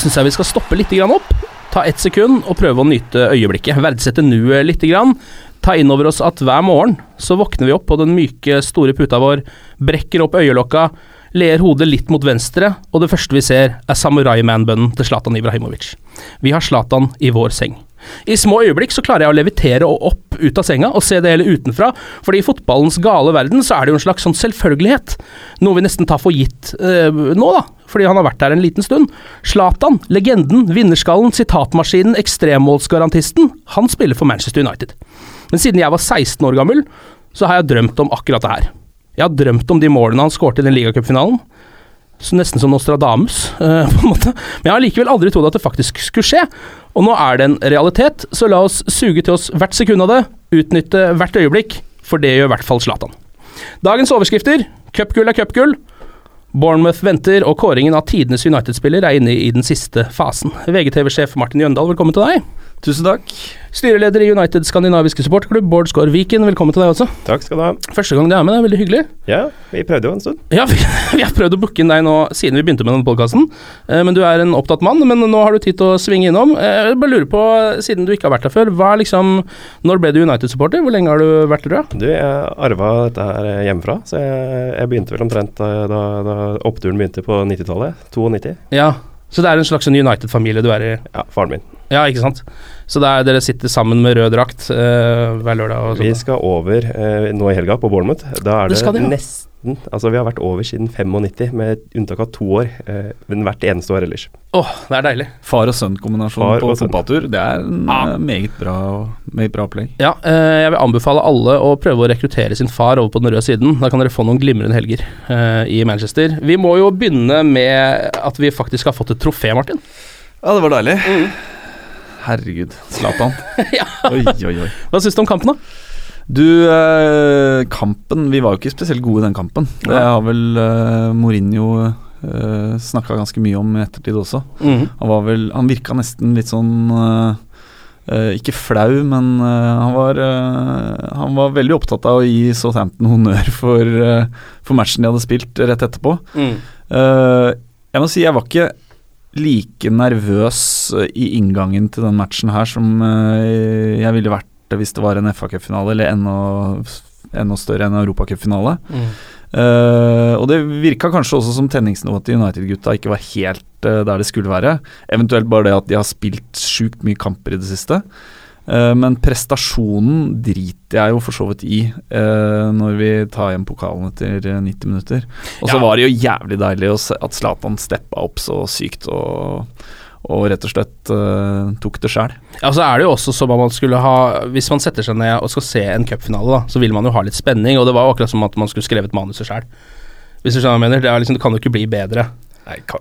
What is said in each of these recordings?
Syns jeg vi skal stoppe litt opp. Ta ett sekund og prøve å nyte øyeblikket. Verdsette nuet litt. Ta inn over oss at hver morgen så våkner vi opp på den myke, store puta vår, brekker opp øyelokka, ler hodet litt mot venstre, og det første vi ser, er samurai-man-bønnen til Zlatan Ibrahimovic. Vi har Zlatan i vår seng. I små øyeblikk så klarer jeg å levitere og opp ut av senga og se det hele utenfra, fordi i fotballens gale verden så er det jo en slags sånn selvfølgelighet. Noe vi nesten tar for gitt eh, nå, da, fordi han har vært der en liten stund. Zlatan, legenden, vinnerskallen, sitatmaskinen, ekstremmålsgarantisten, han spiller for Manchester United. Men siden jeg var 16 år gammel, så har jeg drømt om akkurat det her. Jeg har drømt om de målene han skårte i den ligacupfinalen. Nesten som Nostradamus, uh, på en måte. Men jeg har likevel aldri trodd at det faktisk skulle skje. Og nå er det en realitet, så la oss suge til oss hvert sekund av det, utnytte hvert øyeblikk, for det gjør i hvert fall Zlatan. Dagens overskrifter cupgull er cupgull. Bournemouth venter, og kåringen av tidenes United-spiller er inne i den siste fasen. VGTV-sjef Martin Jøndal, velkommen til deg. Tusen takk. Styreleder i United skandinaviske supporterklubb, Bård Skår Viken, velkommen til deg også. Takk skal du ha. Første gang du er med, det er veldig hyggelig. Ja, vi prøvde jo en stund. Ja, vi, vi har prøvd å booke inn deg nå siden vi begynte med denne podkasten, eh, men du er en opptatt mann. Men nå har du tid til å svinge innom. Eh, Jeg bare lurer på, siden du ikke har vært der før, hva er liksom Når ble du United-supporter? Hvor lenge har du vært rød? du? Du, jeg arva dette her hjemmefra, så jeg, jeg begynte vel omtrent da, da, da oppturen begynte på 90-tallet. 92. Ja, så det er en slags United-familie du er i? Ja, faren min. Ja, ikke sant. Så det er, dere sitter sammen med rød drakt eh, hver lørdag og Vi skal over eh, nå i helga på Bournemouth. Da er Det det, de, ja. nesten Altså, vi har vært over siden 95, med unntak av to år. Eh, men hvert eneste år ellers. Åh, det er deilig. Far og sønn-kombinasjon på fotballtur, det er en Ja. eh, meget bra, meget bra opplegg. Ja, eh, jeg vil anbefale alle å prøve å rekruttere sin far over på den røde siden. Da kan dere få noen glimrende helger eh, i Manchester. Vi må jo begynne med at vi faktisk har fått et trofé, Martin. Ja, det var deilig. Herregud, Zlatan. Ja. Oi, oi, oi. Hva syns du om kampen, da? Du, eh, kampen Vi var jo ikke spesielt gode i den kampen. Det har vel eh, Mourinho eh, snakka ganske mye om i ettertid også. Mm. Han var vel Han virka nesten litt sånn eh, eh, Ikke flau, men eh, han var eh, Han var veldig opptatt av å gi Southampton honnør for, for matchen de hadde spilt rett etterpå. Mm. Jeg må si jeg var ikke like nervøs eh, i inngangen til den matchen her som eh, jeg ville vært det hvis det var en FA-cupfinale, eller enda, enda større enn Europacupfinale. Mm. Uh, og det virka kanskje også som tenningsnivået til United-gutta ikke var helt uh, der det skulle være. Eventuelt bare det at de har spilt sjukt mye kamper i det siste. Eh, men prestasjonen driter jeg jo for så vidt i eh, når vi tar hjem pokalen etter eh, 90 minutter. Og så Ja. var det jo jævlig deilig å se at Zlatan steppa opp så sykt og, og rett og slett eh, tok det sjæl. Ja, så er det jo også som om man skulle ha Hvis man setter seg ned og skal se en cupfinale, så vil man jo ha litt spenning, og det var jo akkurat som at man skulle skrevet manuset sjæl. Hvis du skjønner hva jeg mener? Det, liksom, det kan jo ikke bli bedre.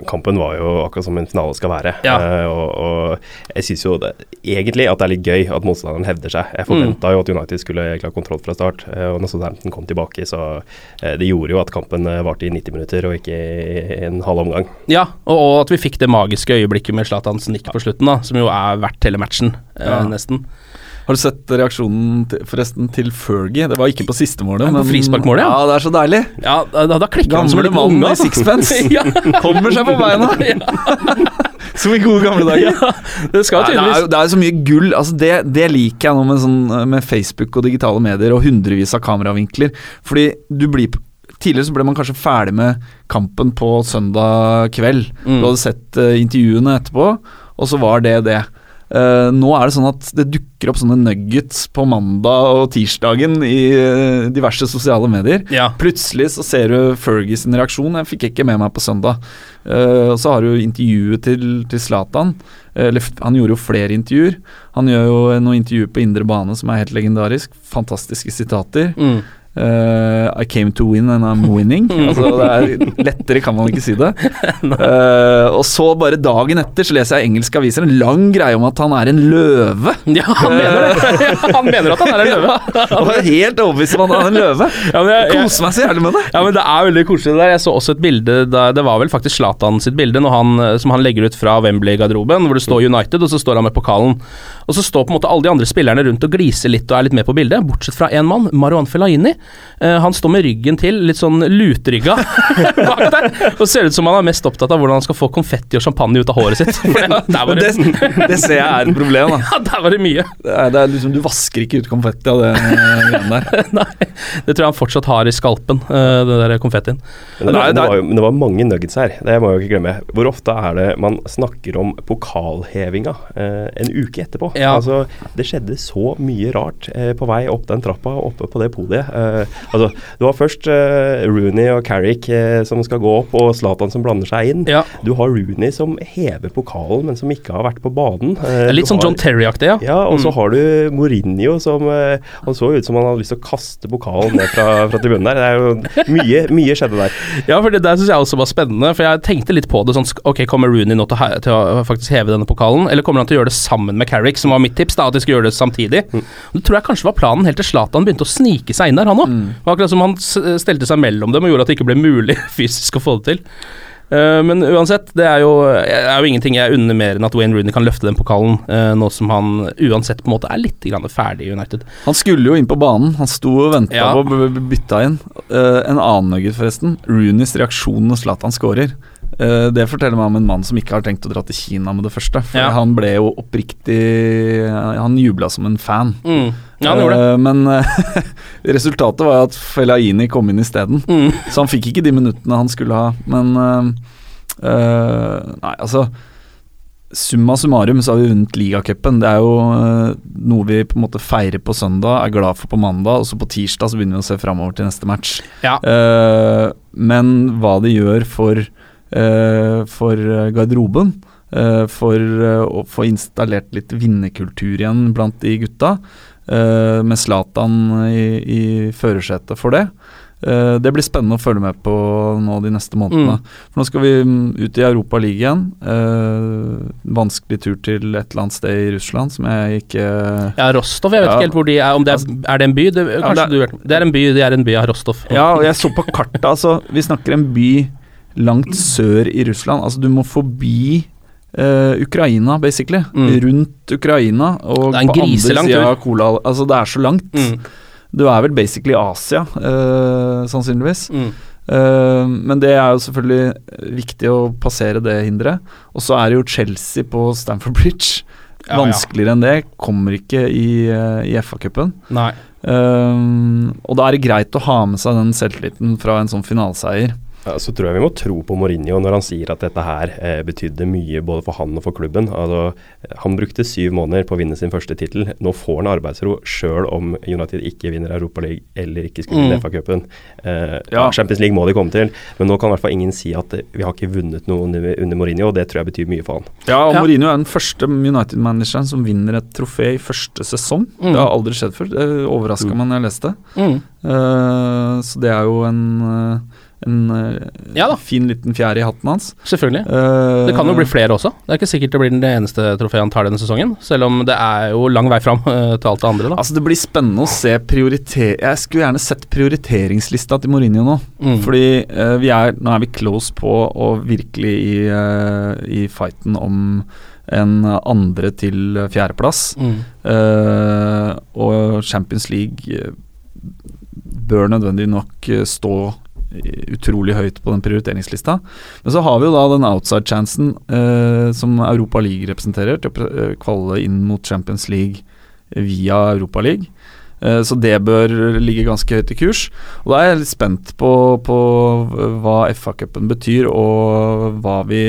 Kampen var jo akkurat som en finale skal være. Ja. Uh, og, og jeg syns jo det, egentlig at det er litt gøy at motstanderen hevder seg. Jeg forventa jo at United skulle klare kontroll fra start, Uh, og når Southampton kom tilbake, så uh, det gjorde jo at kampen varte i 90 minutter og ikke i en halv omgang. Ja, og, og at vi fikk det magiske øyeblikket med Zlatans nikk på slutten, da, som jo er verdt hele matchen, Ja. nesten. Har du sett reaksjonen til, forresten til Fergie? Det var ikke på siste målet, Ja, på frisparkmålet, ja. ja. Det er så deilig. Ja, da, da, klikker han som en mann i sixpence. ja. Kommer seg på beina. Som i gode gamle dager. ja, det skal tydeligvis det er jo så mye gull. Altså det, det liker jeg nå med, sånn, med Facebook og digitale medier og hundrevis av kameravinkler. Fordi du blir Tidligere så ble man kanskje ferdig med kampen på søndag kveld. Mm. Du hadde sett uh, intervjuene etterpå, og så var det det. Eh, nå er det sånn at det dukker opp sånne nuggets på mandag og tirsdagen i uh, diverse sosiale medier. Ja. Plutselig så ser du Fergie sin reaksjon. Jeg fikk ikke med meg på søndag. Uh, og så har du intervjuet til, til Zlatan. Han gjorde jo flere intervjuer. Han gjør jo noen intervjuer på indre bane som er helt legendarisk. Fantastiske sitater. Mm. Eh, I came to win and I'm winning. altså det er Lettere kan man ikke si det. Uh, og så bare dagen etter så leser jeg engelske aviser en lang greie om at han er en løve. Ja, han mener det. han mener at han er en løve. Og er helt overbevist om at han er en løve. Ja, men jeg- jeg- Koser meg så jævlig med det. Ja, men Det er veldig koselig det der. Jeg så også et bilde da, Det var vel faktisk Zlatan sitt bilde han, eh, som han legger ut fra Wembley-garderoben, hvor det står United, og så står han med pokalen. Og så står på en måte alle de andre spillerne rundt og gliser litt og er litt med på bildet, bortsett fra én mann, Marwan Fellaini. Eh, han står med ryggen til, litt sånn lutrygga bak der, og ser ut som han er mest opptatt av hvordan han skal få konfetti og champagne ut av håret sitt. For det, det, det, ser jeg er et problem. Da. ja, der var det mye. Det er, det er liksom, du vasker ikke ut konfetti av det eh, greiene der. Nei, det tror jeg han fortsatt har i skalpen, den der konfettien. Men det, var jo, det var mange nuggets her, det må jeg jo ikke glemme. Hvor ofte er det man snakker om pokalhevinga eh, en uke etterpå? Ja. Altså, det skjedde så mye rart eh, på vei opp den trappa, oppe på det podiet. Eh, altså, du har først eh, Rooney og Carrick eh, som skal gå opp, og Zlatan som blander seg inn. Ja. Du har Rooney som hever pokalen, men som ikke har vært på banen. Eh, litt sånn John Terry-aktig, ja. ja, og så Mm. har du Mourinho som eh, Han så ut som han hadde lyst til å kaste pokalen ned fra, fra tribunen der. Det er jo mye, mye skjedde der. Ja, for det der syns jeg også var spennende. For jeg tenkte litt på det sånn Ok, kommer Rooney nå til til å faktisk heve denne pokalen, eller kommer han til å gjøre det sammen med Carrick, som var mitt tips, da, at de skulle gjøre det samtidig? Det tror jeg kanskje var planen helt til Zlatan begynte å snike seg inn der, han òg. Det var akkurat som han stelte seg mellom dem og gjorde at det ikke ble mulig fysisk å få det til. Uh, men uansett, det er jo, er jo ingenting jeg unner mer enn at Wayne Rooney kan løfte den pokalen, uh, nå som han uansett på en måte er litt ferdig i United. Han skulle jo inn på banen. Han sto og venta Ja. på å bli bytta inn. Uh, en annen nugget, forresten. Rooneys reaksjon når Zlatan scorer. Eh, det forteller meg om en mann som ikke har tenkt å dra til Kina med det første. For Ja. han ble jo oppriktig Han jubla som en fan. Mm. Ja, han gjorde det. Eh, men eh, resultatet var at Felaini kom inn isteden. Mm. Så han fikk ikke de minuttene han skulle ha. Men uh, eh, Nei, altså Summa summarum så har vi vunnet ligacupen. Det er jo uh, noe vi på en måte feirer på søndag, er glad for på mandag, og så på tirsdag så begynner vi å se framover til neste match. Ja. Uh, men hva det gjør for, eh, for eh, garderoben, eh, for eh, å få installert litt vinnerkultur igjen blant de gutta, eh, med Zlatan i, i førersetet for det. Eh, det blir spennende å følge med på nå de neste månedene. Mm. For nå skal vi mm, ut i Europa League igjen. Eh, vanskelig tur til et eller annet sted i Russland som jeg ikke Ja, Rostov, jeg vet Ja. ikke helt hvor de er. Om det er, er det en by? Det, ja, det er-. Det er en by, det er en by av Rostov. Ja, og jeg så på kartet, altså. Vi snakker en by langt sør i Russland. Altså, du må forbi Uh, Ukraina, basically. Mm. Rundt Ukraina. Og på andre sida av Kola Altså, det er så langt. Mm. Du er vel basically Asia, uh, sannsynligvis. Mm. Uh, men det er jo selvfølgelig viktig å passere det hinderet. Og så er det jo Chelsea på Stamford Bridge. Ja, ja. Vanskeligere enn det kommer ikke i, i FA-cupen. Og da er det greit å ha med seg den selvtilliten fra en sånn finaleseier. Ja, så tror jeg vi må tro på Mourinho når han sier at dette her eh, betydde mye både for han og for klubben. Altså, eh, han brukte syv måneder på å vinne sin første tittel. Nå får han arbeidsro sjøl om United ikke vinner Europaligaen eller ikke skulle vinne Mm. FA-cupen. Eh, ja. Champions League må de komme til, men nå kan i hvert fall ingen si at eh, vi har ikke vunnet noe under, under Mourinho, og det tror jeg betyr mye for han. Ja, og Ja. Mourinho er den første United-manageren som vinner et trofé i første sesong. Mm. Det har aldri skjedd før. Det overraska Mm. meg når jeg leste. Mm. Eh, så det er jo en, eh, en eh, Ja fin liten fjær i hatten hans. Selvfølgelig. Uh, Det kan jo bli flere også. Det er ikke sikkert det blir den eneste trofeet han tar denne sesongen, selv om det er jo lang vei fram uh, til alt det andre. da. Altså Det blir spennende å se prioriter... Jeg skulle gjerne sett prioriteringslista til Mourinho nå. Mm. Fordi uh, vi er, nå er vi close på å virkelig i, i fighten om en andre til fjerdeplass. Mm. Og Champions League bør nødvendig nok stå utrolig høyt på den prioriteringslista. Men så har vi jo da den outside-chansen eh, som Europa League representerer, til å eh, kvalle inn mot Champions League via Europa League. Eh, Så det bør ligge ganske høyt i kurs. Og da er jeg litt spent på, på hva FA-cupen betyr, og hva vi,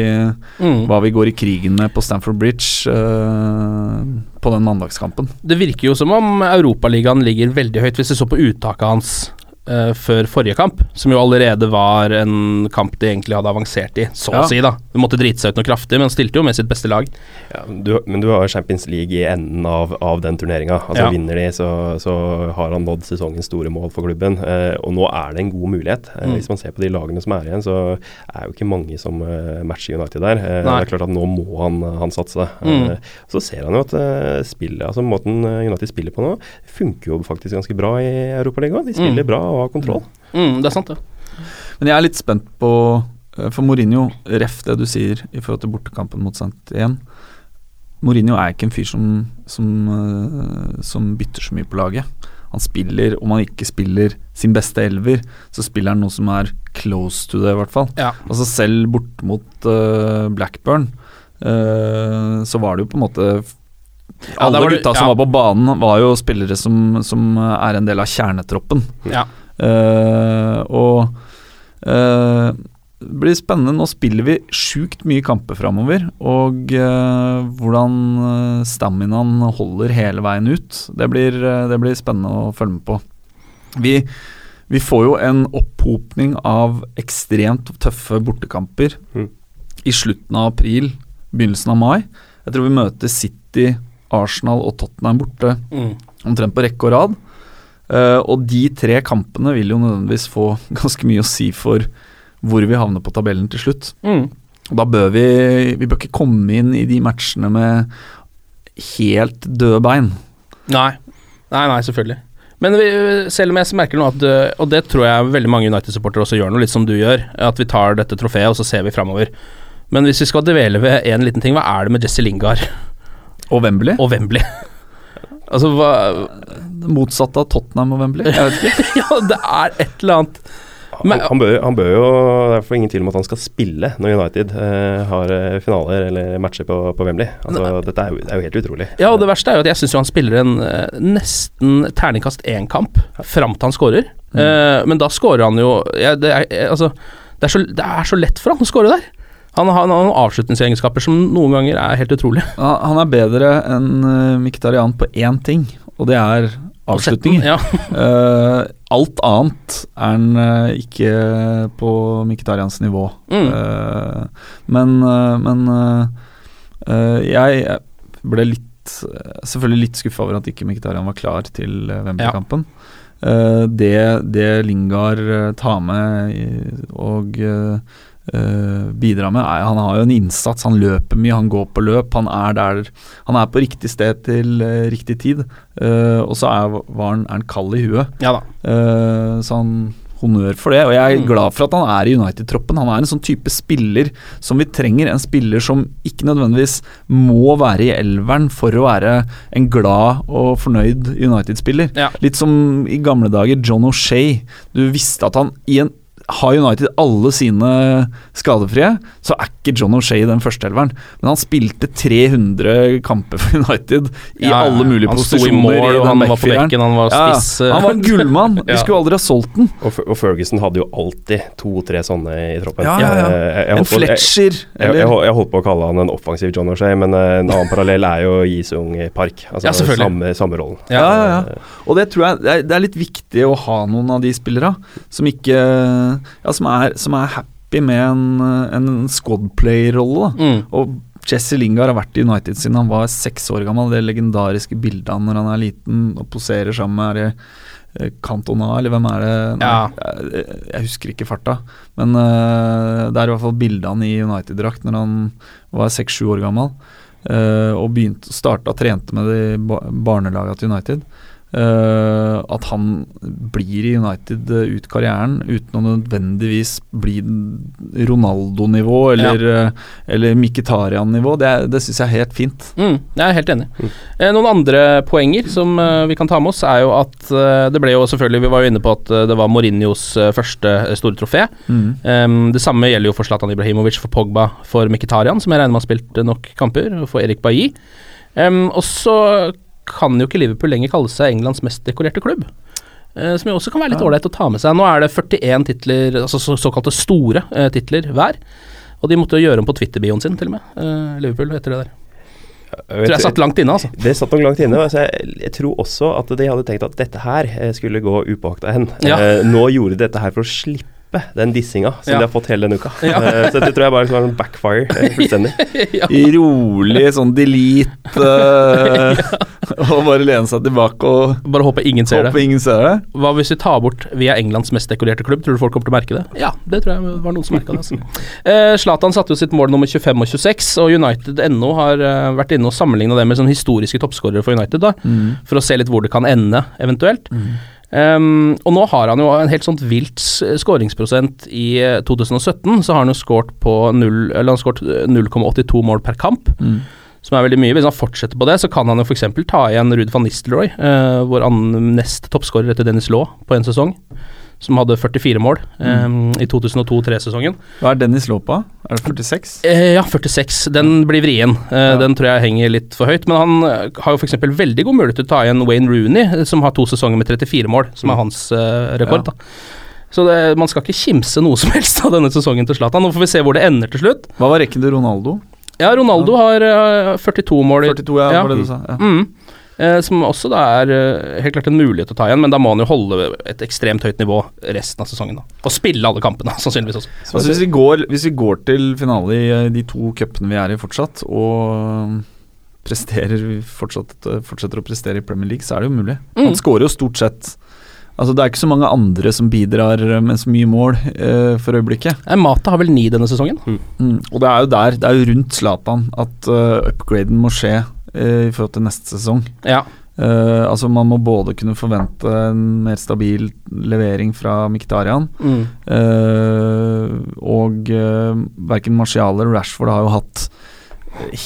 Mm. hva vi går i krigen med på Stamford Bridge eh, på den mandagskampen. Det virker jo som om Europaligaen ligger veldig høyt, hvis du så på uttaket hans eh, før forrige kamp, som jo allerede var en kamp de egentlig hadde avansert i, så Ja. å si, da. De måtte drite seg ut noe kraftig, men stilte jo med sitt beste lag. Ja, du, men du har Champions League i enden av, av den turneringa. Altså Ja. Vinner de, så, så har han nådd sesongens store mål for klubben. Uh, og nå er det en god mulighet. Uh, Mm. Hvis man ser på de lagene som er igjen, så er jo ikke mange som matcher United der. Det er klart at nå må han, han satse. Mm. Så ser han jo at spillet, altså måten United spiller på nå, funker jo faktisk ganske bra i Europaligaen. De spiller Mm. bra og ha kontroll. Mm, det er sant, det. Men jeg er litt spent på eh, For Mourinho, ref det du sier i forhold til bortekampen mot St. 1. Mourinho er ikke en fyr som, som, eh, som bytter så mye på laget. Han spiller, om han ikke spiller sin beste elver, så spiller han noe som er close to det, i hvert fall. Ja. Altså selv bort mot uh, Blackburn, uh, så var det jo på en måte Ja, Alle det- gutta som ja. var på banen, var jo spillere som, som er en del av kjernetroppen. Ja. Eh, og uh, det blir spennende. Nå spiller vi sjukt mye kamper framover. Og uh, hvordan staminaen holder hele veien ut, det blir, det blir spennende å følge med på. Vi, vi får jo en opphopning av ekstremt tøffe bortekamper Mm. i slutten av april, begynnelsen av mai. Jeg tror vi møter City, Arsenal og Tottenham borte Mm. omtrent på rekke og rad. Eh, og de tre kampene vil jo nødvendigvis få ganske mye å si for hvor vi havner på tabellen til slutt. Mm. Og da bør vi Vi bør ikke komme inn i de matchene med helt døde bein. Nei. Nei, nei, selvfølgelig. Men vi, selv om jeg merker nå at øh, Og det tror jeg veldig mange United-supportere også gjør nå, litt som du gjør, at vi tar dette trofeet, og så ser vi framover. Men hvis vi skal dvele ved én liten ting, hva er det med Jesse Lingard Og Wembley. og Wembley? Altså, hva Det motsatte av Tottenham og Wembley. Jeg vet ikke. Ja, det er et eller annet Men- han, han, bør, han bør jo Det er for ingen tvil om at han skal spille når United eh, har eh, finaler eller matcher på, på Wembley. Altså, dette er jo, det er jo helt utrolig. Ja, og det verste er jo at jeg syns han spiller en eh, nesten terningkast én-kamp fram til han scorer. Eh, men da skårer han jo ja, det, er, eh, altså, det, er så, det er så lett for han å skåre der. Han har noen avslutningsegenskaper som noen ganger er helt utrolig. Han han er bedre enn Miktarian Mkhitaryan på én ting, og det er avslutninger. Ja. uh, alt annet er han uh, ikke på Miktarians nivå. Mm. Uh, men eh, men eh, eh, jeg ble litt eh, Selvfølgelig litt skuffa over at ikke Mkhitaryan var klar til uh, Wembley-kampen. Eh, det, det Lingard eh, tar med og eh, eh, bidrar med Han har jo en innsats, han løper mye, han går på løp. Han er der Han er på riktig sted til uh, riktig tid. Uh, og så er, han, er han kald i huet. ja da. Så han honnør for det. Og jeg er Mm. glad for at han er i United-troppen. Han er en sånn type spiller som vi trenger. En spiller som ikke nødvendigvis må være i elveren for å være en glad og fornøyd United-spiller. Ja. Litt som i gamle dager John O'Shay. Du visste at han i en har United alle sine skadefrie, så er ikke John O'Shay den førsteelveren. Men han spilte 300 kamper for United i Ja, ja. alle mulige Han sto i mål, og han var på bekken, han var spiss, Ja, han var en gullmann. Vi Ja. skulle aldri ha solgt den. Og, og Ferguson hadde jo alltid to-tre sånne i troppen. Ja, ja, ja. Eh, jeg- jeg En Fletcher, Jeg, jeg, jeg, jeg holdt på å kalle han en offensiv John O'Shay, men eh, en annen parallell er jo Yisung Park. Altså Ja, selvfølgelig. samme, samme rollen. Ja, ja, ja. Og det tror jeg det er, det er litt viktig å ha noen av de spillere som ikke Ja, som er, som er happy med en, en squad play-rolle. Mm. Og Jesse Lingard har vært i United siden han var seks år gammel. Det legendariske bildet han når han er liten og poserer sammen med det, eh, Cantona, eller hvem er det? Nei, jeg, jeg husker ikke farta. Men uh, det er i hvert fall bildet han i United-drakt når han var seks-sju år gammel. Uh, og begynte starta trente med det i barnelaget til United. Eh, at han blir i United uh, ut karrieren uten å nødvendigvis bli Ronaldo-nivå eller, eh, eller Mkhitaryan-nivå, det, det syns jeg er helt fint. Mm, jeg er helt enig. Eh, noen andre poenger som vi kan ta med oss, er jo at det ble jo selvfølgelig Vi var jo inne på at det var Mourinhos første store trofé. Mm. Um, det samme gjelder jo for Zlatan Ibrahimovic, for Pogba, for Mkhitaryan, som jeg regner med har spilt nok kamper, og for Erik Bailly. Um, og så kan jo ikke Liverpool lenger kalle seg Englands mest dekorerte klubb. Eh, som jo også kan være litt Ja. å ta med seg. Nå er det 41 titler, altså så, såkalte store eh, titler hver. Og de måtte jo gjøre om på Twitter-bioen sin, til og med. eh, Liverpool, etter det der. Tror jeg satt langt inne, altså. Det satt nok langt inne. Altså jeg, jeg tror også at de hadde tenkt at dette her eh, skulle gå upåakta hen. Ja. Eh, nå gjorde de dette her for å slippe den dissinga som Ja. de har fått hele denne uka. Ja. Eh, så det tror jeg bare skal være en backfire eh, fullstendig. Rolig sånn delete eh, og bare lene seg tilbake og Bare håper ingen ser håpe det. ingen ser det. Hva hvis vi tar bort Vi er Englands mest dekorerte klubb? Tror du folk kommer til å merke det? Ja, det tror jeg var noen som merka det. Altså. Eh, satte jo sitt mål nummer 25 og 26, og United NO har uh, vært inne og sammenligna det med sånn historiske toppskårere for United, da, Mm. for å se litt hvor det kan ende, eventuelt. Um, og nå har han jo en helt sånt vilt skåringsprosent i eh, 2017. Så har han jo skåret på null- eller han har skåret, eh, 0,82 mål per kamp. Mm. Som er veldig mye. Hvis han fortsetter på det, så kan han jo f.eks. ta igjen Ruud van Nistelrooy, uh, vår annen nest toppskårer etter Dennis Law på en sesong. Som hadde 44 mål um, i 2002-3-sesongen. Hva er Dennis Lopa? Er det 46? Eh, ja, 46. Den blir vrien. Eh, Den tror jeg henger litt for høyt. Men han eh, har jo f.eks. veldig god mulighet til å ta igjen Wayne Rooney, eh, som har to sesonger med 34 mål, som er hans eh, rekord. Ja. da. Så det, man skal ikke kimse noe som helst av denne sesongen til Zlatan. Nå får vi se hvor det ender til slutt. Hva var rekken til Ronaldo? Ja, Ronaldo har eh, 42 mål. i- 42, ja, var det du sa. Ja. Mm. Eh, som også da er eh, helt klart en mulighet å ta igjen, men da må han jo holde et ekstremt høyt nivå resten av sesongen. da. Og spille alle kampene, sannsynligvis også. Altså, hvis, vi går, hvis vi går til finale i eh, de to cupene vi er i fortsatt, og presterer fortsatt, fortsetter å prestere i Premier League, så er det jo mulig. Mm. Han skårer jo stort sett Altså Det er ikke så mange andre som bidrar med så mye mål eh, for øyeblikket. Mata har vel ni denne sesongen. Mm. Og det er jo der, det er jo rundt Zlatan at uh, upgraden må skje i forhold til neste sesong. Ja. Uh, altså Man må både kunne forvente en mer stabil levering fra Miktarian, Mm. uh, og uh, verken Martial eller Rashford har jo hatt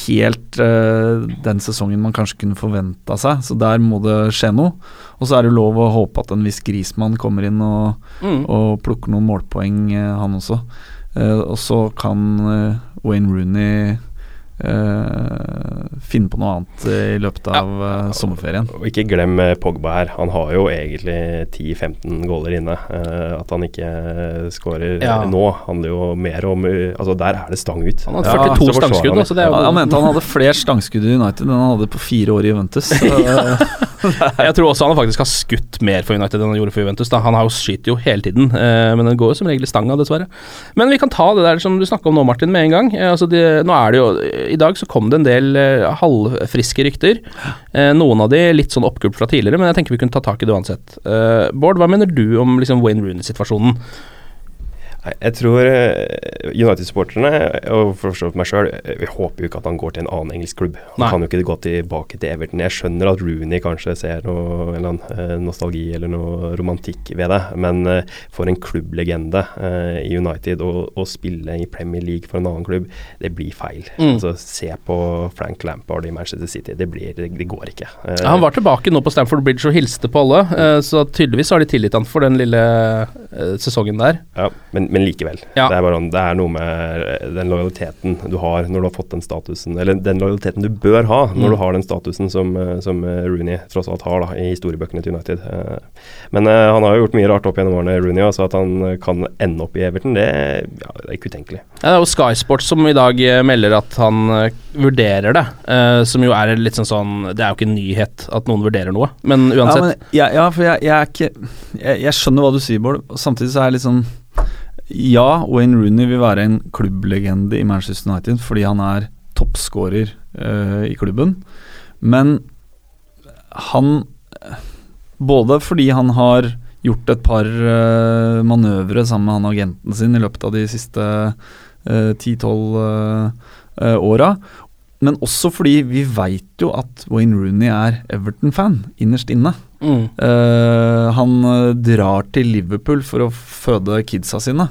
helt uh, den sesongen man kanskje kunne forventa seg, så der må det skje noe. Og så er det lov å håpe at en viss Grismann kommer inn og, Mm. og plukker noen målpoeng, eh, han også. Eh, og så kan eh, Wayne Rooney eh, finne på noe annet i løpet av eh, sommerferien. Og ikke glem eh, Pogba her. Han har jo egentlig 10-15 goaler inne. Uh, at han ikke skårer Ja. nå, handler jo mer om Altså, der er det stang ut. Han hadde 42 ja, stangskudd, han er jo Han, han mente han hadde flere stangskudd i United enn han hadde på fire år i Juventus. Så, Jeg tror også han faktisk har skutt mer for United enn han gjorde for Juventus. Da. Han har jo skyter jo hele tiden, eh, men den går jo som regel i stanga, dessverre. Men vi kan ta det der som du snakka om nå, Martin, med en gang. Eh, altså de, nå er det jo I dag så kom det en del eh, halvfriske rykter. Noen av de litt sånn oppgulp fra tidligere, men jeg tenker vi kunne ta tak i det uansett. Bård, hva mener du om liksom Wayne Rooney-situasjonen? Jeg tror eh, United-supporterne, og for så vidt meg sjøl, vi håper jo ikke at han går til en annen engelsk klubb. Han Nei. kan jo ikke gå tilbake til Everton. Jeg skjønner at Rooney kanskje ser noe eller annen, eh, nostalgi eller noe romantikk ved det, men eh, for en klubblegende eh, i United å, å spille i Premier League for en annen klubb, det blir feil. Mm. Altså, se på Frank Lampard i Manchester City. Det, blir, det, går ikke. Eh, Ja, han var tilbake nå på Stamford Bridge og hilste på alle, eh, så tydeligvis har de tilgitt han for den lille eh, sesongen der. Ja, men, men likevel. Ja. Det, er bare, det er noe med den lojaliteten du har når du har fått den statusen, eller den lojaliteten du bør ha når Mm. du har den statusen som, eh, som eh, Rooney tross alt har da, i historiebøkene til United. Eh, Men eh, han har jo gjort mye rart opp gjennom årene, Rooney, så at han eh, kan ende opp i Everton, det, ja, det er ikke utenkelig. Ja, det er jo Sky Sports som i dag eh, melder at han eh, vurderer det, eh, som jo er litt sånn sånn Det er jo ikke en nyhet at noen vurderer noe, men ja, uansett. men, ja, ja, for jeg, jeg er ikke jeg, jeg skjønner hva du sier, Bård. og Samtidig så er jeg litt sånn Ja, Wayne Rooney vil være en klubblegende i Manchester United fordi han er toppskårer uh, i klubben. Men han Både fordi han har gjort et par uh, manøvre sammen med han agenten sin i løpet av de siste ti-tolv uh, åra, men også fordi vi veit jo at Wayne Rooney er Everton-fan, innerst inne. Mm. Uh, han drar til Liverpool for å føde kidsa sine.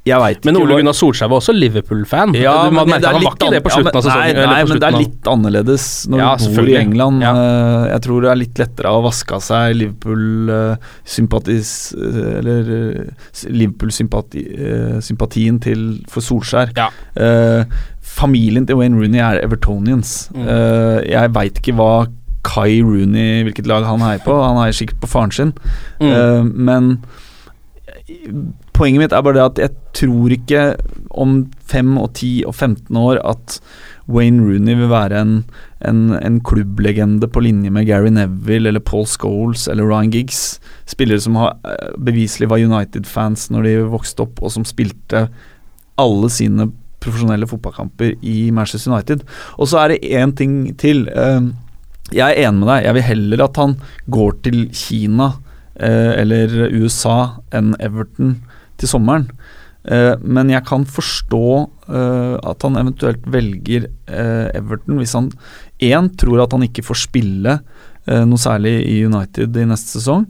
Men Ole Gunnar Solskjær var også Liverpool-fan. Ja, du, men det er han var ikke det på slutten ja, av sesongen. Nei, nei men det er litt annerledes når Ja, du bor i. England. Ja. Uh, jeg tror det er litt lettere å vaske av seg Liverpool-sympatis Eller eh, Liverpool-sympatien til for Solskjær. Ja. Eh, familien til Wayne Rooney er Evertonians. Mm. Eh, jeg veit ikke hva Kai Rooney, hvilket lag han heier på. Han heier sikkert på faren sin. Mm. uh, men poenget mitt er bare det at jeg tror ikke om 5 og 10 og 15 år at Wayne Rooney vil være en, en, en klubblegende på linje med Gary Neville eller Paul Scholes eller Ryan Giggs. Spillere som har, eh, beviselig var United-fans når de vokste opp, og som spilte alle sine profesjonelle fotballkamper i Manchester United. Og så er det én ting til. Eh, Jeg er enig med deg. Jeg vil heller at han går til Kina eh, eller USA enn Everton til sommeren. Eh, men jeg kan forstå eh, at han eventuelt velger eh, Everton hvis han én tror at han ikke får spille eh, noe særlig i United i neste sesong.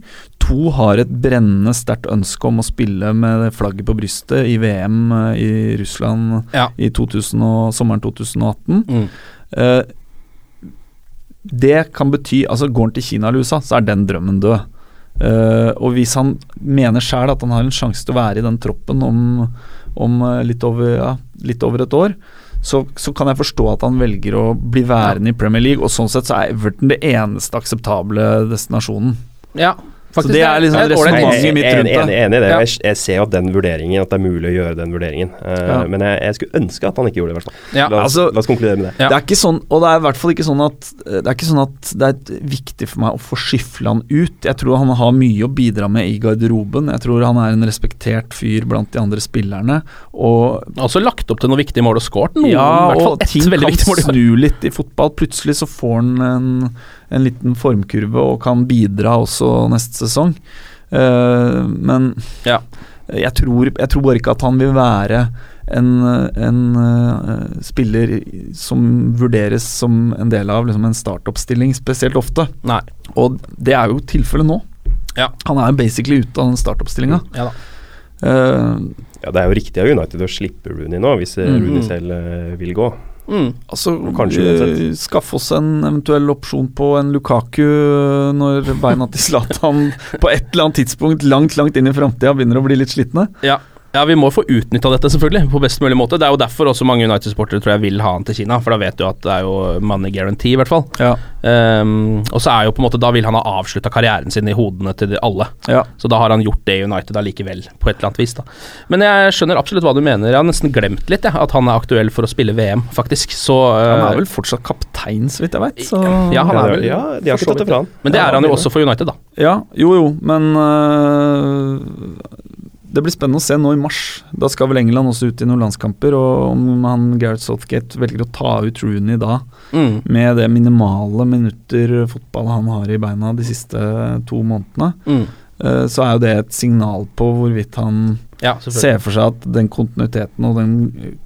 To har et brennende sterkt ønske om å spille med flagget på brystet i VM eh, i Russland Ja. i 2000 og, sommeren 2018. Mm. Det kan bety Altså, går han til Kina eller USA, så er den drømmen død. Uh, og hvis han mener sjøl at han har en sjanse til å være i den troppen om, om eh, litt, over, ja, litt over et år, så, så kan jeg forstå at han velger å bli værende i Premier League, og sånn sett så er Everton det eneste akseptable destinasjonen. Ja, Så det er liksom resonnementet mitt rundt enig, enig, enig i det. Ja. Jeg, jeg ser jo at den vurderingen, at det er mulig å gjøre den vurderingen. Uh, Ja. Men jeg, jeg skulle ønske at han ikke gjorde det, i hvert fall. Ja, la, altså- la oss konkludere med det. Ja. Det er ikke sånn, og det er i hvert fall ikke sånn at Det er ikke sånn at det er viktig for meg å få skyfle han ut. Jeg tror han har mye å bidra med i garderoben. Jeg tror han er en respektert fyr blant de andre spillerne. Og Også lagt opp til noen viktige mål og skåret noen, ja, i hvert fall og ett ting veldig kan viktig mål. snu litt i fotball. Plutselig så får han en, en liten formkurve og kan bidra også neste sesong. Uh, men Ja. jeg, tror, jeg tror bare ikke at han vil være en, en uh, spiller som vurderes som en del av liksom en startoppstilling spesielt ofte. Nei. Og det er jo tilfellet nå. Ja. Han er basically ute av den startoppstillinga. Ja. Eh, Ja, det er jo riktig av United å slippe Rooney nå, hvis Mm. Rooney selv vil gå. Mm. Altså, Kanskje eh, skaffe oss en eventuell opsjon på en Lukaku når beina til Zlatan på et eller annet tidspunkt langt langt inn i framtida begynner å bli litt slitne. Ja. Ja, vi må få utnytta dette, selvfølgelig, på best mulig måte. Det er jo derfor også mange United-sportere tror jeg vil ha han til Kina, for da vet du at det er jo money guarantee, i hvert fall. Ja. Um, og så er jo på en måte Da vil han ha avslutta karrieren sin i hodene til de alle. Ja. Så da har han gjort det i United allikevel, på et eller annet vis. da Men jeg skjønner absolutt hva du mener. Jeg har nesten glemt litt jeg, at han er aktuell for å spille VM, faktisk. Så Han eh, er vel fortsatt kaptein, så vidt jeg vet. Så Ja, han er vel ja, de har ikke tatt det fra han. Men det Ja, er han jo også for United, da. Ja, jo jo, men øh, det blir spennende å se nå i mars. Da skal vel England også ut i noen landskamper, og om han Gareth Southgate velger å ta ut Rooney da, Mm. med det minimale minutter fotball han har i beina de siste to månedene, Mm. øh, så er jo det et signal på hvorvidt han Ja, ser for seg at den kontinuiteten og den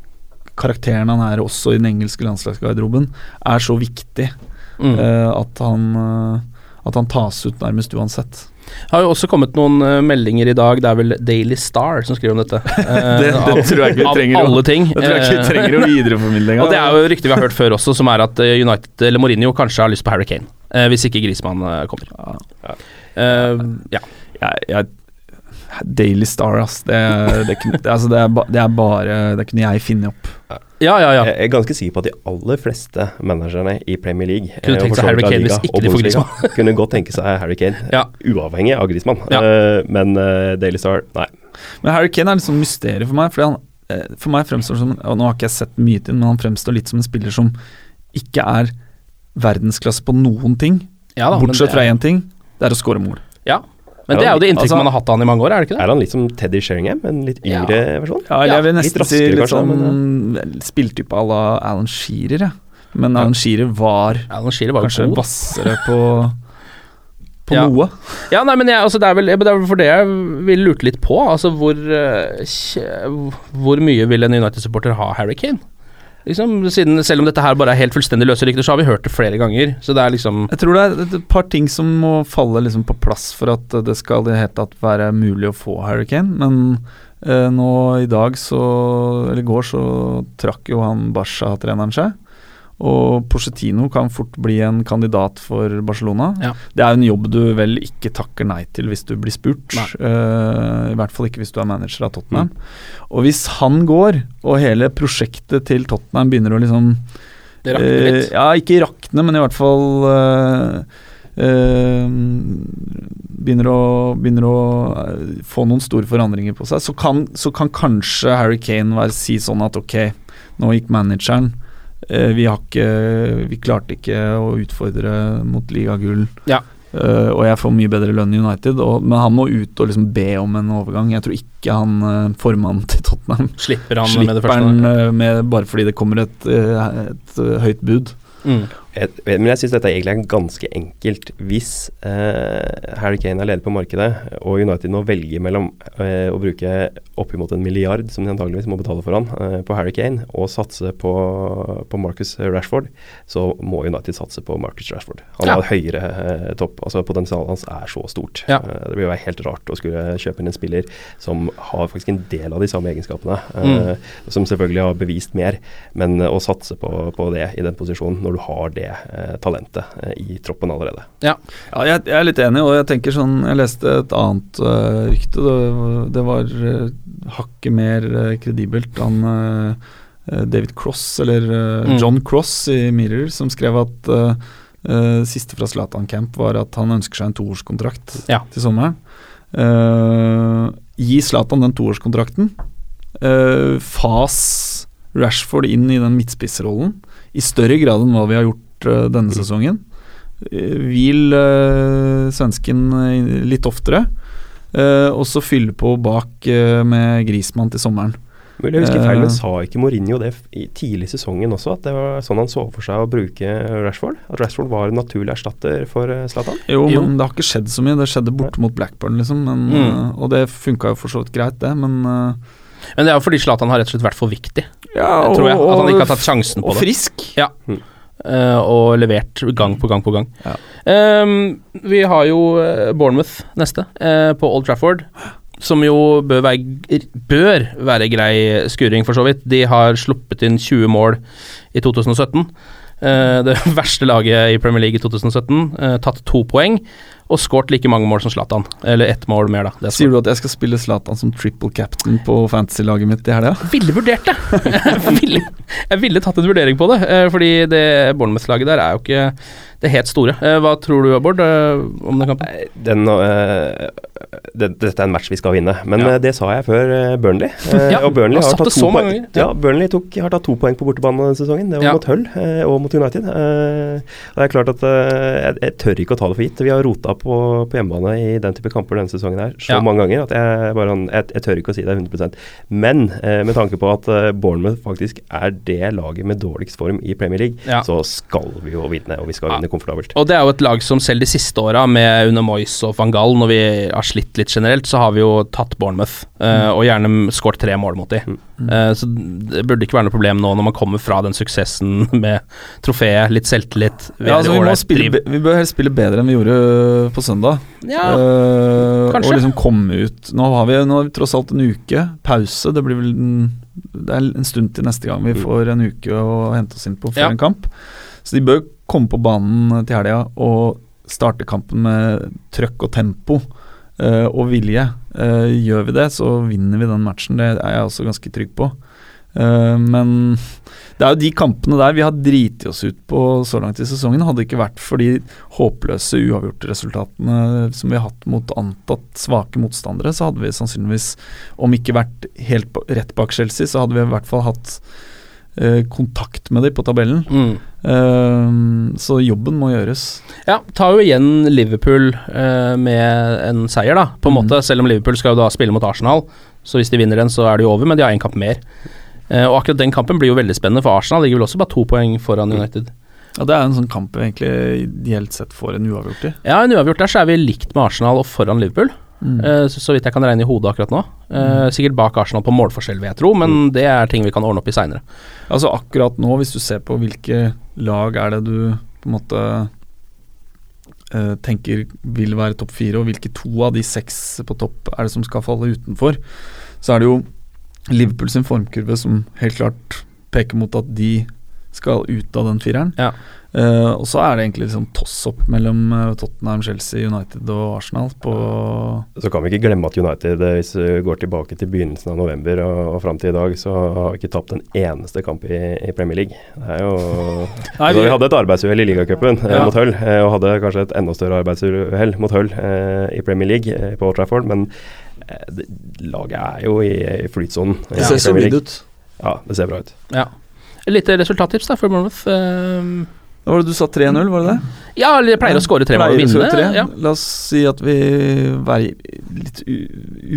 karakteren han er også i den engelske landslagsgarderoben, er så viktig Mm. øh, at han øh, at han tas ut nærmest uansett. Har jo også kommet noen eh, meldinger i dag, det er vel Daily Star som skriver om dette. Eh, Det- det av- tror jeg ikke vi av trenger å- alle ting. Det tror jeg ikke vi Eh, trenger å videreformidle engang. Og det er jo rykter vi har hørt før også, som er at United, eller Mourinho kanskje har lyst på Harry Kane. hvis ikke Grismann kommer. Eh, ja. jeg, jeg, Daily Star, ass. Det, det, kunne- det, altså det, er, ba, det er bare Det kunne jeg finne opp. ja, ja, ja. Jeg er ganske sikker på at de aller fleste managerne i Premier League Kunne eh, tenkt seg Harry Kane hvis ikke de får Bundesliga kunne godt tenke seg Harry Kane, Ja. uavhengig av Griezmann. Ja. Eh, men uh, Daily Star, nei. Men Harry Kane er litt sånn mysterium for meg. Fordi han, uh, for meg fremstår som og Nå har ikke jeg sett mye til men han fremstår litt som en spiller som ikke er verdensklasse på noen ting. Ja da, bortsett fra én ting. Det er å score mål. Ja. Men det er jo det inntrykket Altså- man har hatt av han i mange år, er det ikke det? Er han litt som Teddy Sheringham, en litt yngre versjon? Ja, eller jeg vil litt nesten si raskere litt kanskje, sånn spilltype à la Alan Shearer, jeg. Men Alan Shearer var Alan Shearer var kanskje god. hvassere på, på Ja. noe. Ja, nei, men jeg, altså, det, er vel, det er vel for det jeg vil lurte litt på. Altså, hvor, eh, kje- hvor mye vil en United-supporter ha Harry Kane? Liksom, siden, selv om dette her bare er helt fullstendig løse rykter, så har vi hørt det flere ganger. Så det er liksom Jeg tror det er et- par ting som må falle liksom på plass for at det skal hele tatt være mulig å få Hurricane. Men eh, nå i dag så Eller i går så trakk jo han Basha-treneren seg. Og Pochettino kan fort bli en kandidat for Barcelona. Ja. Det er en jobb du vel ikke takker nei til hvis du blir spurt. Uh, I hvert fall ikke hvis du er manager av Tottenham. Og hvis han går, og hele prosjektet til Tottenham begynner å liksom Det rakner litt. Uh, ja, ikke rakne, men i hvert fall uh, eh, begynner å, begynner å eh, få noen store forandringer på seg, så kan, så kan kanskje Harry Kane være, si sånn at ok, nå gikk manageren. Eh, vi, har ikke, vi klarte ikke å utfordre mot ligagull. Ja. Uh, og jeg får mye bedre lønn i United, og, men han må ut og liksom be om en overgang. Jeg tror ikke han uh, formannen til Tottenham Slipper han slipper med det første? han uh, med bare fordi det kommer et, et høyt bud. Mm. Jeg, men jeg syns dette egentlig er ganske enkelt. Hvis eh, Harry Kane er ledig på markedet, og United nå velger mellom eh, å bruke oppimot en milliard, som de antageligvis må betale for han, eh, på Harry Kane, og satse på, på Marcus Rashford, så må United satse på Marcus Rashford. Han Ja. har høyere eh, topp. altså Potensialet hans er så stort. Ja. Eh, det vil være helt rart å skulle kjøpe inn en spiller som har faktisk en del av de samme egenskapene, Mm. eh, som selvfølgelig har bevist mer, men å satse på, på det i den posisjonen, når du har det eh, talentet eh, i troppen allerede. Ja. Ja, jeg, jeg er litt enig, og jeg tenker sånn Jeg leste et annet uh, rykte. Det, det var uh, hakket mer uh, kredibelt. Han David Cross, eller Mm. John Cross i Mirror, som skrev at siste fra Zlatan Camp var at han ønsker seg en toårskontrakt Ja. til sommeren. Gi Zlatan den toårskontrakten. Fas Rashford inn i den midtspissrollen i større grad enn hva vi har gjort eh, denne sesongen. Eh, Hvil uh, svensken eh, litt oftere, eh, og så fylle på bak eh, med Grismann til sommeren. Mulig jeg husker feil, men Eh, sa ikke Mourinho det i tidlig i sesongen også? At det var sånn han så for seg å bruke Rashford? At Rashford var en naturlig erstatter for eh, Zlatan? Jo, Jo. men det har ikke skjedd så mye. Det skjedde borte mot Blackburn, liksom. Men, Mm. eh, og det funka jo for så vidt greit, det, men eh, Men det er jo fordi Zlatan har rett og slett vært for viktig, Ja, tror jeg. At han ikke har tatt sjansen på og det. frisk. Ja. Eh, og levert gang på gang på gang. Ja. Um, vi har jo eh, Bournemouth neste, eh, på Old Trafford. Som jo bør være, bør være grei skuring, for så vidt. De har sluppet inn 20 mål i 2017. Uh, det verste laget i Premier League i 2017. Uh, tatt to poeng og skåret like mange mål som Zlatan. Eller ett mål mer, da. Det er Sier du at jeg skal spille Zlatan som triple captain på fantasy-laget mitt i helga? ville vurdert det! jeg, ville, jeg ville tatt en vurdering på det, eh, fordi det Bournemouth-laget der er jo ikke det helt store. Eh, Hva tror du, Bård, eh, om den kampen? Den, eh, det, dette er en match vi skal vinne, men Ja. det sa jeg før Burnley. Ja, og Burnley har tatt to poeng. Ja, Burnley tok, har tatt to poeng på bortebane denne sesongen. Det var Ja. mot Hull og mot United. Og det er klart at jeg, jeg tør ikke å ta det for gitt. Vi har rota på, på hjemmebane i den type kamper denne sesongen her så Ja. mange ganger at jeg, bare, jeg, jeg tør ikke å si det 100% Men eh, med tanke på at eh, Bournemouth faktisk er det laget med dårligst form i Premier League, Ja. så skal vi jo vinne, og vi skal Ja. vinne komfortabelt. Og det er jo et lag som selv de siste åra, med under Moyes og van Gaal, når vi har slitt litt generelt, så har vi jo tatt Bournemouth, eh, og gjerne skåret tre mål mot dem. Eh, så det burde ikke være noe problem nå når man kommer fra den suksessen med trofeet, litt selvtillit. Ja, altså, vi, må spille, vi bør helst spille bedre enn vi gjorde på søndag. Ja, uh, kanskje. Og liksom komme ut Nå har, vi, nå har vi tross alt en uke pause. Det blir vel en, det er en stund til neste gang vi får en uke å hente oss inn på før Ja. en kamp. Så de bør komme på banen til helga og starte kampen med trøkk og tempo uh, og vilje. Uh, gjør vi det, så vinner vi den matchen. Det er jeg også ganske trygg på. Eh, men det er jo de kampene der vi har driti oss ut på så langt i sesongen. Hadde det ikke vært for de håpløse uavgjorte-resultatene som vi har hatt mot antatt svake motstandere, så hadde vi sannsynligvis, om ikke vært helt rett bak Chelsea, så hadde vi i hvert fall hatt eh, kontakt med dem på tabellen. Mm. Uh, så jobben må gjøres. Ja, tar jo igjen Liverpool uh, med en seier, da, på en Mm. måte. Selv om Liverpool skal jo da spille mot Arsenal, så hvis de vinner den, så er det jo over, men de har én kamp mer. Eh, og akkurat den kampen blir jo veldig spennende, for Arsenal ligger vel også bare to poeng foran United. Ja, Det er en sånn kamp vi egentlig ideelt sett får en uavgjort i. Ja, en uavgjort der så er vi likt med Arsenal og foran Liverpool. Mm. Eh, så, så vidt jeg kan regne i hodet akkurat nå. Mm. sikkert bak Arsenal på målforskjell, vil jeg tro, men det er ting vi kan ordne opp i seinere. Altså akkurat nå, hvis du ser på hvilke lag er det du på en måte eh, tenker vil være topp fire, og hvilke to av de seks på topp er det som skal falle utenfor, så er det jo Liverpool sin formkurve som helt klart peker mot at de skal ut av den fireren. Ja. Uh, og så er det egentlig liksom toss-opp mellom eh, Tottenham, Chelsea, United og Arsenal på Så kan vi ikke glemme at United, eh, hvis vi går tilbake til begynnelsen av november og, og fram til i dag, så har vi ikke tapt en eneste kamp i, i Premier League. Det er jo Nei, vi- vi hadde et arbeidsuhell i ligacupen eh, Ja. mot Hull, eh, og hadde kanskje et enda større arbeidsuhell mot Hull eh, i Premier League eh, på Old Trafford, men laget er jo i, i flytsonen. eh, Det ser solid ut. Ja, det ser bra ut. Ja. Et lite resultattips da for Bournemouth. Hva var det du sa 3-0, var det det? ja, eller jeg pleier å skåre tre mål og vinne. tre. Ja. La oss si at vi er litt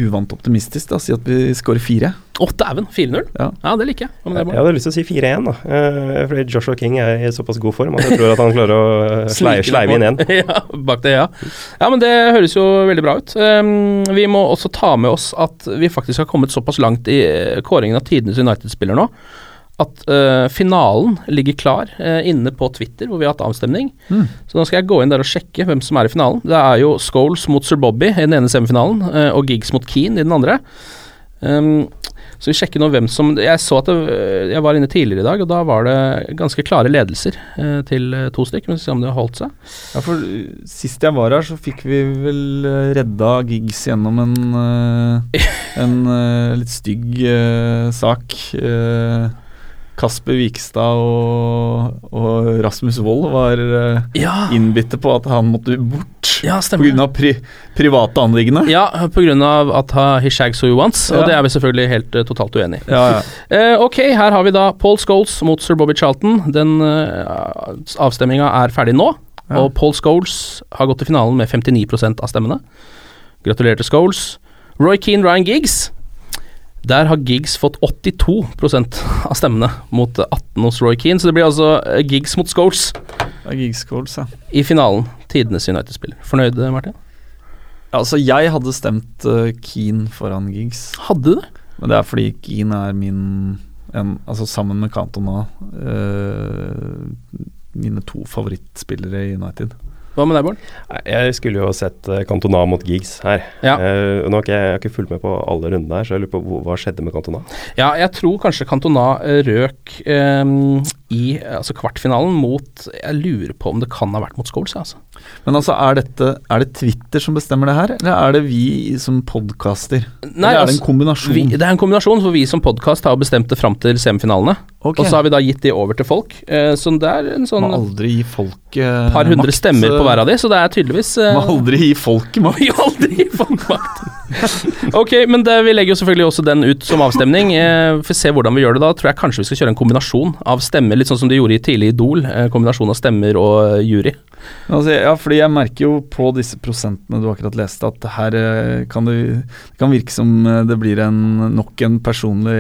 uvant optimistisk, da. Si at vi skårer fire. Å, dæven! 4-0? Ja. Ja, det liker jeg. Ja, det Jeg hadde lyst til å si 4-1, da. Eh, fordi Joshua King er i såpass god form at jeg tror at han klarer å sleive, sleive inn én. ja, bak det, ja. ja, men det høres jo veldig bra ut. Um, vi må også ta med oss at vi faktisk har kommet såpass langt i eh, kåringen av tidenes United-spiller nå, at uh, finalen ligger klar uh, inne på Twitter, hvor vi har hatt avstemning. Mm. Så nå skal jeg gå inn der og sjekke hvem som er i finalen. Det er jo Scholes mot Sir Bobby i den ene semifinalen, uh, og Giggs mot Keane i den andre. Um, så vi sjekker nå hvem som Jeg så at det, jeg var inne tidligere i dag, og da var det ganske klare ledelser eh, til eh, to stykker. Men vi skal se om det har holdt seg. Ja, for Sist jeg var her, så fikk vi vel redda gigs gjennom en, en litt stygg uh, sak. Uh, Kasper Vikstad og, og Rasmus Wold var uh, Ja. innbitte på at han måtte bort Ja, pga. Pri private anliggende. Ja, pga. at he shags who wants, og det er vi selvfølgelig helt uh, totalt uenig i. Ja, ja. uh, ok, her har vi da Paul Scholes mot Sir Bobby Charlton. Den uh, avstemminga er ferdig nå, Ja. og Paul Scholes har gått til finalen med 59 av stemmene. Gratulerer til Scholes. Roy Keane, Ryan Giggs. Der har Giggs fått 82% av stemmene mot eh, 18 hos Roy Keane, så det blir altså eh, Giggs mot Scholes ja. i finalen. Tidenes United-spiller. Fornøyd, eh, Martin? Altså, jeg hadde stemt uh, Keane foran Giggs. Hadde du det? Men det er fordi Keane er min en, Altså sammen med Cantona uh, Mine to favorittspillere i United. Hva med deg, Bård? Jeg skulle jo sett eh, Cantona mot Giggs her. Ja. Uh, nå har ikke jeg, har ikke fulgt med på alle rundene her, så jeg lurer på hva skjedde med Cantona. Ja, jeg tror kanskje Cantona eh, røk ehm, i altså kvartfinalen mot Jeg lurer på om det kan ha vært mot Scholes, altså. Men altså, er, dette, er det Twitter som bestemmer det her, eller er det vi som podkaster? Nei, eller er det altså, en kombinasjon? Vi, det er en kombinasjon, for vi som podkast har bestemt det fram til semifinalene. Okay. Og så har vi da gitt de over til folk. Eh, så det er en sånn Må aldri gi folket par hundre makt, stemmer på eh, hver av de, så det er tydeligvis eh, Må aldri gi folket makt. Må aldri gi folk makt. ok, men det, vi legger jo selvfølgelig også den ut som avstemning. Eh, å se hvordan vi gjør det da, tror jeg kanskje vi skal kjøre en kombinasjon av stemmer, litt sånn som de gjorde i tidlig Idol. Eh, kombinasjon av stemmer og eh, jury. Altså, ja, fordi jeg merker jo på disse prosentene du akkurat leste, at her eh, kan det, det kan virke som eh, det blir en, nok en personlig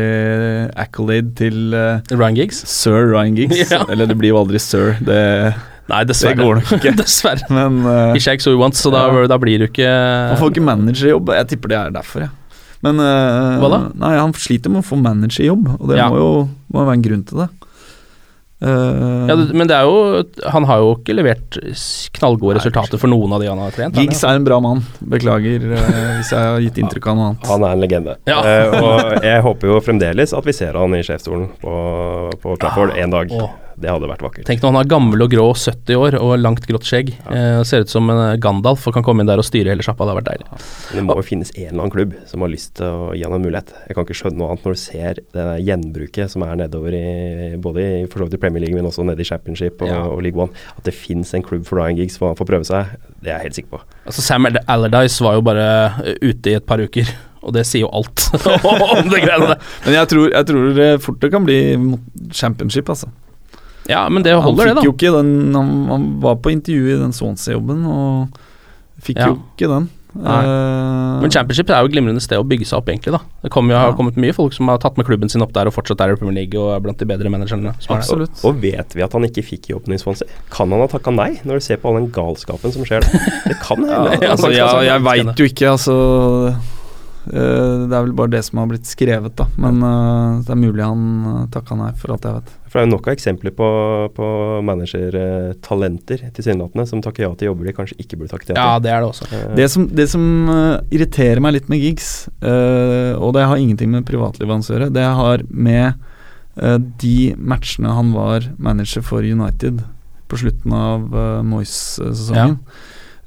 accolade til eh, Ryan Giggs. sir Ryan Giggs. Ja. Eller det blir jo aldri sir, det, Nei, dessverre. det går nok ikke. dessverre. Men uh, ikke shakes who he så da, Ja. da blir du ikke han får ikke managerjobb. Jeg tipper det er derfor, jeg. Men uh, Hva da? Nei, han sliter med å få managerjobb, og det Ja. må jo må være en grunn til det. Uh, ja, Men det er jo Han har jo ikke levert knallgode resultater for noen av de han har trent. Giggs er en bra mann. Beklager uh, hvis jeg har gitt inntrykk av noe annet. Han er en legende. Ja. Eh, og jeg håper jo fremdeles at vi ser han i sjefsstolen på, på Trafford en dag. Åh. Det hadde vært vakkert. Tenk når han er gammel og grå, 70 år og langt grått skjegg. Eh, ser ut som en eh, Gandalf og kan komme inn der og styre hele sjappa. Det hadde vært deilig. Ja. det må jo finnes en eller annen klubb som har lyst til å gi han en mulighet. Jeg kan ikke skjønne noe annet når du ser det gjenbruket som er nedover i både i for så vidt i Premier League, men også nede i Championship og, Ja. og League One. At det fins en klubb for Ryan Giggs hvor han får prøve seg, det er jeg helt sikker på. Altså Sam Allardyce var jo bare eh, ute i et par uker og det sier jo alt om det greiene der. Men jeg tror, jeg tror det fort det kan bli championship, altså. Ja, men det Han holder, fikk det, jo da. ikke den Han, han var på intervju i den Swansea-jobben, og fikk Ja. jo ikke den. Eh, Men championship er jo et glimrende sted å bygge seg opp, egentlig. da Det kommer, jo, har kommet mye folk som har tatt med klubben sin opp der og fortsatt er i Premier League og er blant de bedre managerne. er. Absolutt. Og vet vi at han ikke fikk jobben i Swansea? Kan han ha takka nei, når du ser på all den galskapen som skjer der? Det kan hende. Ja, altså, Ja, jeg, jeg veit jo ikke, altså Uh, Det er vel bare det som har blitt skrevet, da. Men uh, det er mulig han uh, takka nei, for alt jeg vet. For det er jo nok av eksempler på, på managertalenter tilsynelatende som takker ja til jobber de kanskje ikke burde takket ja til. Ja, det er det også. Eh, Det som, det som eh, irriterer meg litt med gigs, uh, og det har ingenting med privatlivet hans å gjøre, det har med uh, de matchene han var manager for United på slutten av uh, Moyes-sesongen.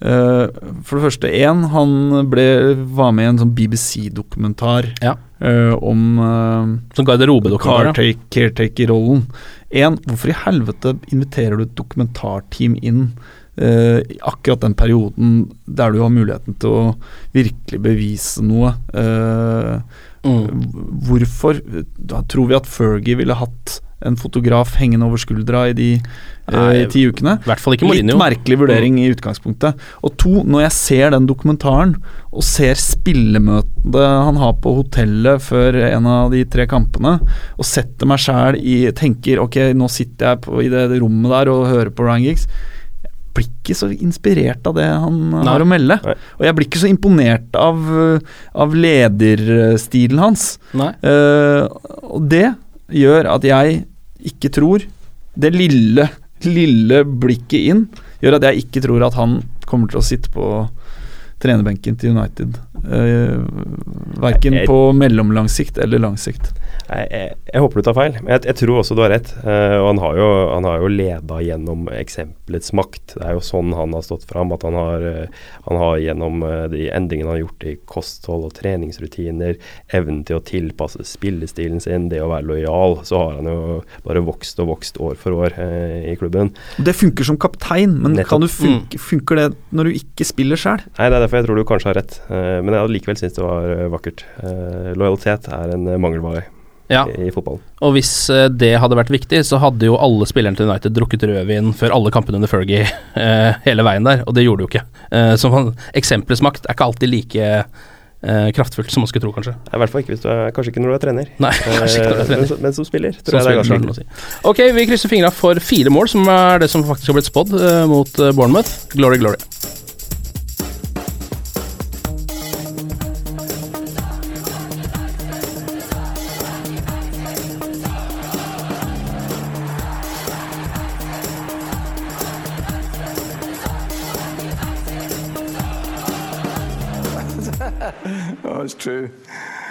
Eh, for det første, én, han ble, var med i en sånn BBC-dokumentar Ja. Eh, om uh, Som garderobedokumentar. ja. caretaker- caretaker-rollen. En, hvorfor i helvete inviterer du et dokumentarteam inn uh, i akkurat den perioden der du har muligheten til å virkelig bevise noe? Uh, Mm. Hvorfor da tror vi at Fergie ville hatt en fotograf hengende over skuldra i de eh, Nei, ti ukene? I hvert fall ikke Litt merkelig vurdering i utgangspunktet. Og to, når jeg ser den dokumentaren og ser spillemøtet han har på hotellet før en av de tre kampene, og setter meg sjæl i Tenker ok, nå sitter jeg på, i det, det rommet der og hører på Ryan Giggs. Jeg blir ikke så inspirert av det han Nei. har å melde. Nei. Og jeg blir ikke så imponert av, uh, av lederstilen hans. Eh, og det gjør at jeg ikke tror Det lille, lille blikket inn gjør at jeg ikke tror at han kommer til å sitte på trenerbenken til United. Uh, verken på mellomlang sikt eller lang sikt. Jeg, jeg, jeg håper du tar feil, men jeg, jeg tror også du har rett. Uh, og han har jo, han har jo leda gjennom eksempelets makt. Det er jo sånn han har stått fram. At han har, uh, han har gjennom uh, de endringene han har gjort i kosthold og treningsrutiner, evnen til å tilpasse spillestilen sin, det å være lojal, så har han jo bare vokst og vokst år for år i klubben. Det funker som kaptein, men Nettopp. kan du funke, funker det når du ikke spiller sjøl? Nei, Det er derfor jeg tror du kanskje har rett, men jeg likevel syns det var vakkert. Lojalitet er en mangelvare Ja. i, i fotballen. Og hvis eh, det hadde vært viktig, så hadde jo alle spillerne til United drukket rødvin før alle kampene under Fergie eh, hele veien der, og det gjorde de jo ikke. Eh, så eksemplets makt er ikke alltid like eh, kraftfullt som man skulle tro, kanskje. I hvert fall ikke hvis du er, kanskje ikke når du er trener. Nei, kanskje ikke når du er Eh, trener. Men, men som spiller, tror Som jeg det er ganske si. Ok, vi krysser fingra for fire mål, som er det som faktisk har blitt spådd eh, mot eh, Bournemouth. Glory, glory.